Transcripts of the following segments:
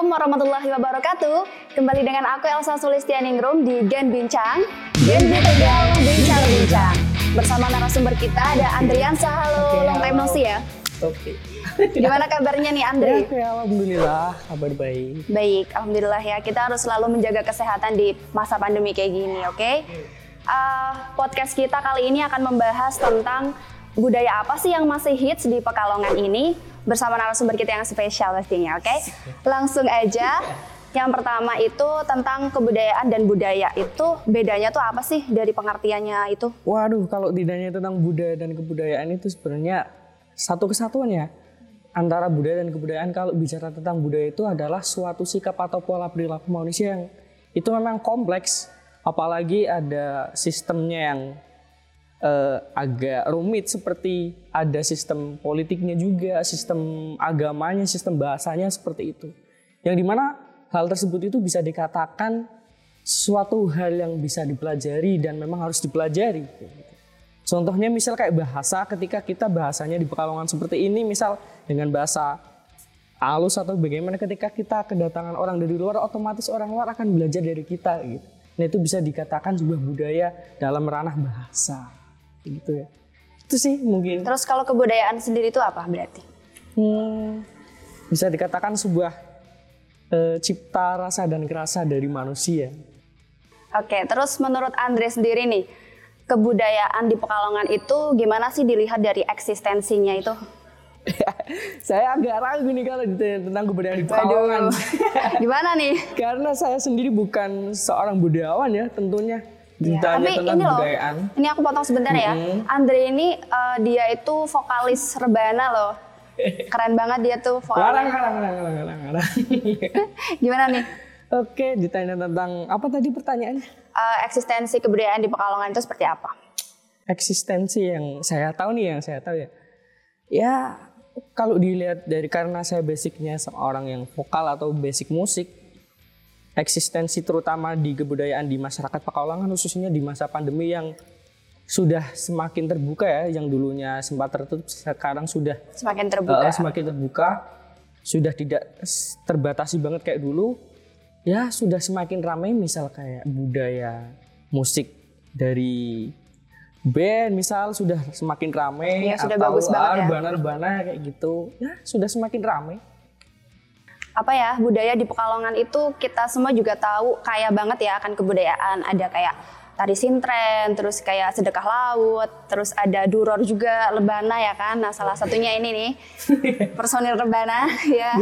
Assalamualaikum warahmatullahi wabarakatuh. Kembali dengan aku Elsa Sulistianingrum di Gen Bincang. Gen Bincang, bincang-bincang. Bersama narasumber kita ada Andriansa. Halo, Oke, long time no see ya. Oke. Gimana kabarnya nih Andre? Ya, oke, alhamdulillah kabar baik. Baik, alhamdulillah ya. Kita harus selalu menjaga kesehatan di masa pandemi kayak gini, oke? Uh, podcast kita kali ini akan membahas tentang budaya apa sih yang masih hits di Pekalongan ini bersama narasumber kita yang spesial pastinya, oke? Langsung aja. Yang pertama itu tentang kebudayaan dan budaya itu bedanya tuh apa sih dari pengertiannya itu? Waduh, kalau tidaknya tentang budaya dan kebudayaan itu sebenarnya satu kesatuan ya. Antara budaya dan kebudayaan kalau bicara tentang budaya itu adalah suatu sikap atau pola perilaku manusia yang itu memang kompleks. Apalagi ada sistemnya yang eh, agak rumit seperti ada sistem politiknya juga, sistem agamanya, sistem bahasanya seperti itu. Yang di mana hal tersebut itu bisa dikatakan suatu hal yang bisa dipelajari dan memang harus dipelajari. Contohnya misal kayak bahasa ketika kita bahasanya di Pekalongan seperti ini misal dengan bahasa halus atau bagaimana ketika kita kedatangan orang dari luar otomatis orang luar akan belajar dari kita gitu. Nah itu bisa dikatakan sebuah budaya dalam ranah bahasa gitu ya. Itu sih mungkin Terus kalau kebudayaan sendiri itu apa berarti? hmm, bisa dikatakan sebuah eh, cipta rasa dan kerasa dari manusia. Oke, terus menurut Andre sendiri nih, kebudayaan di Pekalongan itu gimana sih dilihat dari eksistensinya itu? Saya agak ragu nih kalau ditanya tentang kebudayaan di Pekalongan. gimana nih? Karena saya sendiri bukan seorang budayawan ya tentunya. Ditanya Tapi ini loh, kebudayaan. ini aku potong sebentar ya. Andre ini eh, dia itu vokalis rebana loh. Keren banget dia tuh vokalis. larang, larang, larang, larang, larang. Gimana nih? Oke, ditanya tentang apa tadi pertanyaannya? Eh, eksistensi kebudayaan di Pekalongan itu seperti apa? Eksistensi yang saya tahu nih yang saya tahu ya. Ya, kalau dilihat dari karena saya basicnya seorang yang vokal atau basic musik, eksistensi terutama di kebudayaan di masyarakat Pekalongan khususnya di masa pandemi yang sudah semakin terbuka ya, yang dulunya sempat tertutup sekarang sudah Semakin terbuka. Uh, semakin terbuka, sudah tidak terbatasi banget kayak dulu. Ya sudah semakin ramai misal kayak budaya musik dari band misal sudah semakin ramai Iya, sudah atau bagus banget ya. rebana-rebana kayak gitu. Ya sudah semakin ramai. Apa ya budaya di Pekalongan itu kita semua juga tahu kaya banget ya akan kebudayaan. Ada kayak tari sintren terus kayak sedekah laut terus ada duror juga lebana ya kan. Nah salah satunya ini nih personil rebana ya.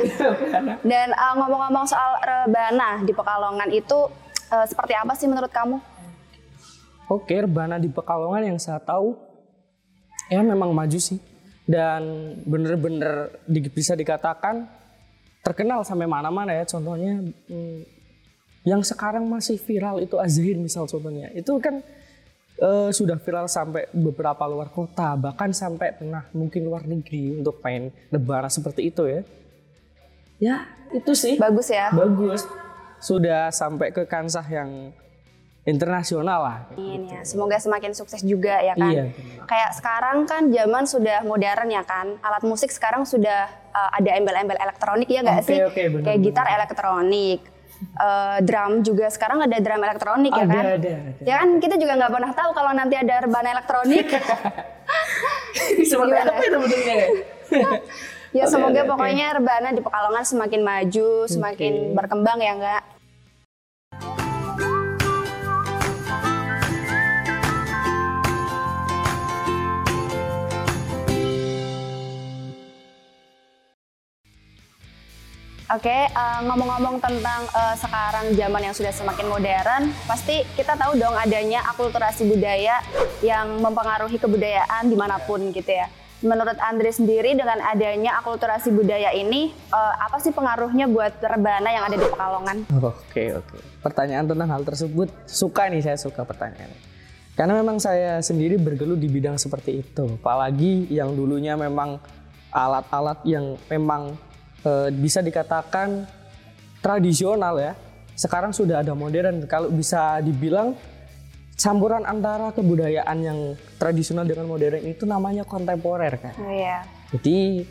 Dan uh, ngomong-ngomong soal rebana di Pekalongan itu uh, seperti apa sih menurut kamu? Oke, rebana di Pekalongan yang saya tahu ya memang maju sih. Dan bener-bener di- bisa dikatakan terkenal sampai mana-mana ya. Contohnya hmm, yang sekarang masih viral itu Azhir misal contohnya itu kan eh, sudah viral sampai beberapa luar kota bahkan sampai pernah mungkin luar negeri untuk main rebana seperti itu ya. Ya itu sih bagus ya bagus sudah sampai ke kancah yang internasional lah. Ya. Semoga semakin sukses juga ya kan. Iya. Kayak sekarang kan zaman sudah modern ya kan. Alat musik sekarang sudah uh, ada embel-embel elektronik ya nggak Oke, sih? oke, benar, Kayak benar. gitar elektronik. Uh, drum juga sekarang ada drum elektronik ya Ada, kan. ada, ada. Ya kan kita juga nggak pernah tahu kalau nanti ada rebana elektronik. Seperti apa itu bentuknya? ya semoga pokoknya rebana di Pekalongan semakin maju, semakin Oke. berkembang ya enggak. Oke, eh, ngomong-ngomong tentang eh, sekarang zaman yang sudah semakin modern, pasti kita tahu dong adanya akulturasi budaya yang mempengaruhi kebudayaan di mana pun gitu ya. Menurut Andre sendiri dengan adanya akulturasi budaya ini, eh, apa sih pengaruhnya buat rebana yang ada di Pekalongan? Oke, oke. Pertanyaan tentang hal tersebut suka nih saya suka pertanyaan. Karena memang saya sendiri bergelut di bidang seperti itu. Apalagi yang dulunya memang alat-alat yang memang eh, bisa dikatakan tradisional ya. Sekarang sudah ada modern. Kalau bisa dibilang campuran antara kebudayaan yang tradisional dengan modern itu namanya kontemporer kan. Oh iya. Jadi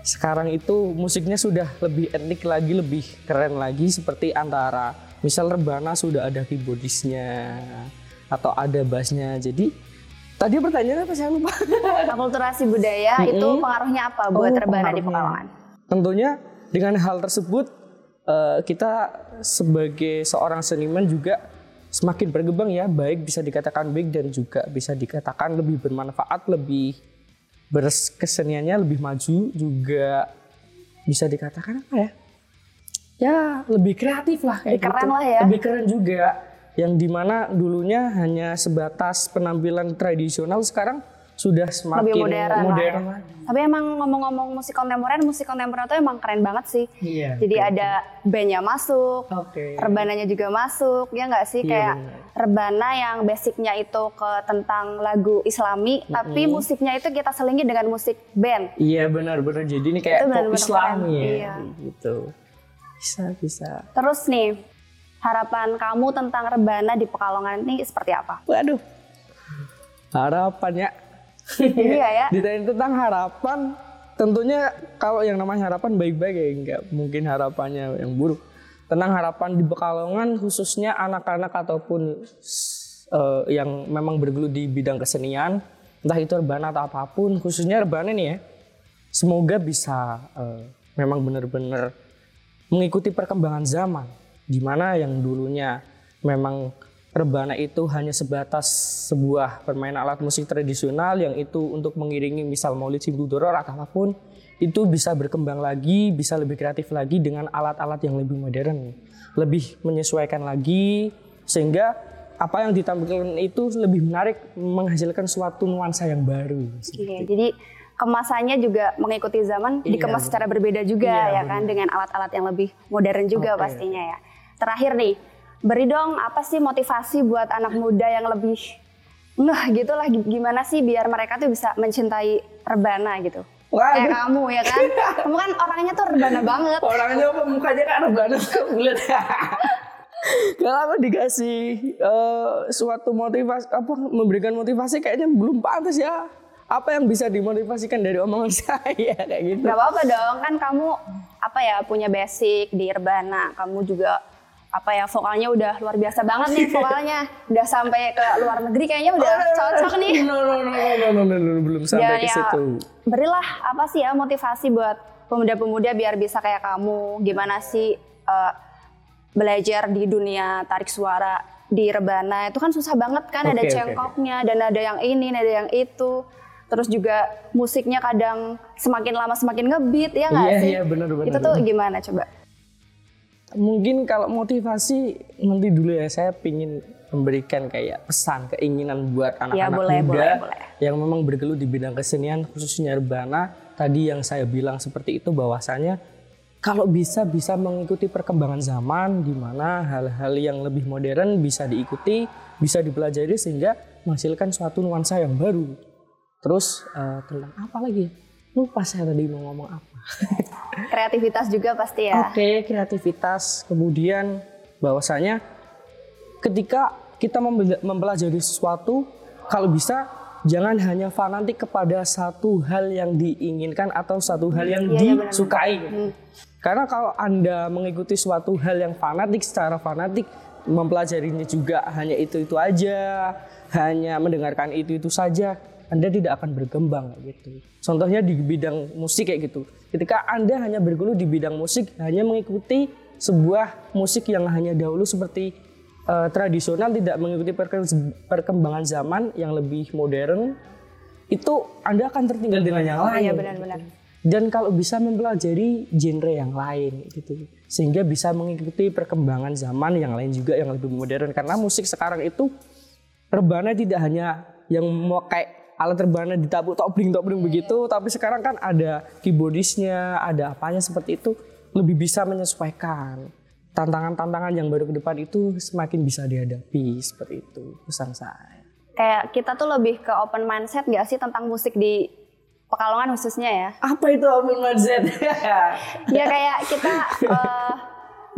sekarang itu musiknya sudah lebih etnik lagi, lebih keren lagi seperti antara misal rebana sudah ada keyboardisnya atau ada bassnya. Jadi tadi pertanyaan apa saya lupa. Akulturasi budaya itu Mm-mm. pengaruhnya apa buat Oh, rebana di. Pekalongan? Tentunya dengan hal tersebut eh, kita sebagai seorang seniman juga semakin berkembang ya, baik bisa dikatakan baik dan juga bisa dikatakan lebih bermanfaat, lebih berkeseniannya lebih maju juga bisa dikatakan apa ya? Ya lebih kreatif lah kayak Lebih keren gitu. lah ya. Lebih keren juga. Yang di mana dulunya hanya sebatas penampilan tradisional sekarang sudah semakin Lebih modern, lah modern ya. lagi. Tapi emang ngomong-ngomong musik kontemporer, musik kontemporer itu emang keren banget sih. Iya. Jadi ada bandnya masuk, Oke. rebananya juga masuk, ya nggak sih Iya, kayak benar. rebana yang basicnya itu ke tentang lagu Islami, tapi musiknya itu kita selingi dengan musik band. Iya benar-benar. Jadi ini kayak Itu pop benar-benar Islam keren. ya. Iya. Gitu. Bisa bisa. Terus nih, harapan kamu tentang rebana di Pekalongan ini seperti apa? Waduh. Harapannya. iya ya. Ditanya tentang harapan, tentunya kalau yang namanya harapan baik-baik ya enggak mungkin harapannya yang buruk. Tentang harapan di Pekalongan khususnya anak-anak ataupun eh, yang memang bergelut di bidang kesenian, entah itu rebana atau apa pun, khususnya rebana nih ya. Semoga bisa eh, memang benar-benar mengikuti perkembangan zaman di mana yang dulunya memang rebana itu hanya sebatas sebuah permainan alat musik tradisional yang itu untuk mengiringi misal maulid simdudoror atau apa pun itu bisa berkembang lagi, bisa lebih kreatif lagi dengan alat-alat yang lebih modern, lebih menyesuaikan lagi sehingga apa yang ditampilkan itu lebih menarik menghasilkan suatu nuansa yang baru. Iya, jadi kemasannya juga mengikuti zaman Iya, dikemas secara berbeda juga Iya, ya kan dengan alat-alat yang lebih modern juga Oke. pastinya ya. Terakhir nih, beri dong apa sih motivasi buat anak muda yang lebih ngeh gitu lah gimana sih biar mereka tuh bisa mencintai rebana gitu. Waduh. Kayak kamu ya kan. kamu kan orangnya tuh rebana banget. Orangnya apa mukanya kan rebana bulat. Kalau aku dikasih eh, suatu motivasi apa memberikan motivasi kayaknya belum pantas ya. Apa yang bisa dimotivasikan dari omongan saya kayak gitu. Gak apa-apa dong, kan kamu apa ya punya basic di rebana. Kamu juga apa ya vokalnya udah luar biasa banget nih vokalnya. Udah sampai ke luar negeri kayaknya udah cocok nih. No no no no no no, no, belum sampai Dan ke ya, situ. Berilah apa sih ya motivasi buat pemuda-pemuda biar bisa kayak kamu. Gimana sih eh, belajar di dunia tarik suara di rebana itu kan susah banget kan ada Oke, oke, cengkoknya dan ada yang ini, ada yang itu. Terus juga musiknya kadang semakin lama semakin ngebeat ya nggak Iya, sih? iya, benar, benar, Itu tuh gimana coba? Mungkin kalau motivasi nanti dulu ya saya pingin memberikan kayak pesan keinginan buat anak-anak Ya, boleh, muda boleh, boleh. yang memang bergelut di bidang kesenian khususnya rebana tadi yang saya bilang seperti itu bahwasanya kalau bisa bisa mengikuti perkembangan zaman di mana hal-hal yang lebih modern bisa diikuti bisa dipelajari sehingga menghasilkan suatu nuansa yang baru terus eh, tentang apa lagi ya? Lupa saya tadi mau ngomong apa Kreativitas juga pasti ya. Oke, kreativitas. Kemudian bahwasanya ketika kita mempelajari sesuatu, kalau bisa jangan hanya fanatik kepada satu hal yang diinginkan atau satu hal yang Iya, iya, benar. disukai. Karena kalau Anda mengikuti suatu hal yang fanatik secara fanatik, mempelajarinya juga hanya itu-itu aja, hanya mendengarkan itu-itu saja, Anda tidak akan berkembang kayak gitu. Contohnya di bidang musik kayak gitu. Ketika Anda hanya bergelut di bidang musik, hanya mengikuti sebuah musik yang hanya dahulu seperti eh, tradisional tidak mengikuti perke- perkembangan zaman yang lebih modern, itu Anda akan tertinggal dengan yang lain. Iya benar-benar. Dan kalau bisa mempelajari genre yang lain gitu. Sehingga bisa mengikuti perkembangan zaman yang lain juga yang lebih modern karena musik sekarang itu rebana tidak hanya yang mau kayak alat rebana ditabuk topling topling begitu, tapi sekarang kan ada keyboardisnya, ada apanya seperti itu lebih bisa menyesuaikan. Tantangan-tantangan yang baru ke depan itu semakin bisa dihadapi seperti itu pesan saya. Kayak kita tuh lebih ke open mindset gak sih tentang musik di Pekalongan khususnya ya? Apa itu open mindset? ya kayak kita eh,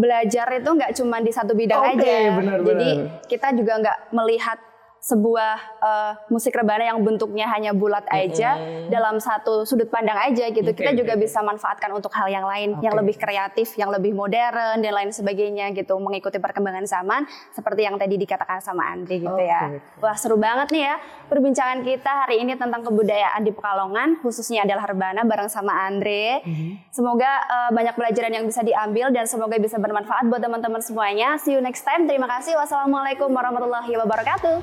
belajar itu nggak cuma di satu bidang Oke, aja. benar, Jadi benar. kita juga nggak melihat sebuah uh, musik rebana yang bentuknya hanya bulat aja mm-hmm. dalam satu sudut pandang aja gitu. Okay, kita juga bisa manfaatkan untuk hal yang lain okay. yang lebih kreatif, yang lebih modern dan lain sebagainya gitu, mengikuti perkembangan zaman seperti yang tadi dikatakan sama Andri gitu okay. ya. Wah, seru banget nih ya perbincangan kita hari ini tentang kebudayaan di Pekalongan khususnya adalah rebana bareng sama Andre. Mm-hmm. Semoga uh, banyak pelajaran yang bisa diambil dan semoga bisa bermanfaat buat teman-teman semuanya. See you next time. Terima kasih. Wassalamualaikum warahmatullahi wabarakatuh.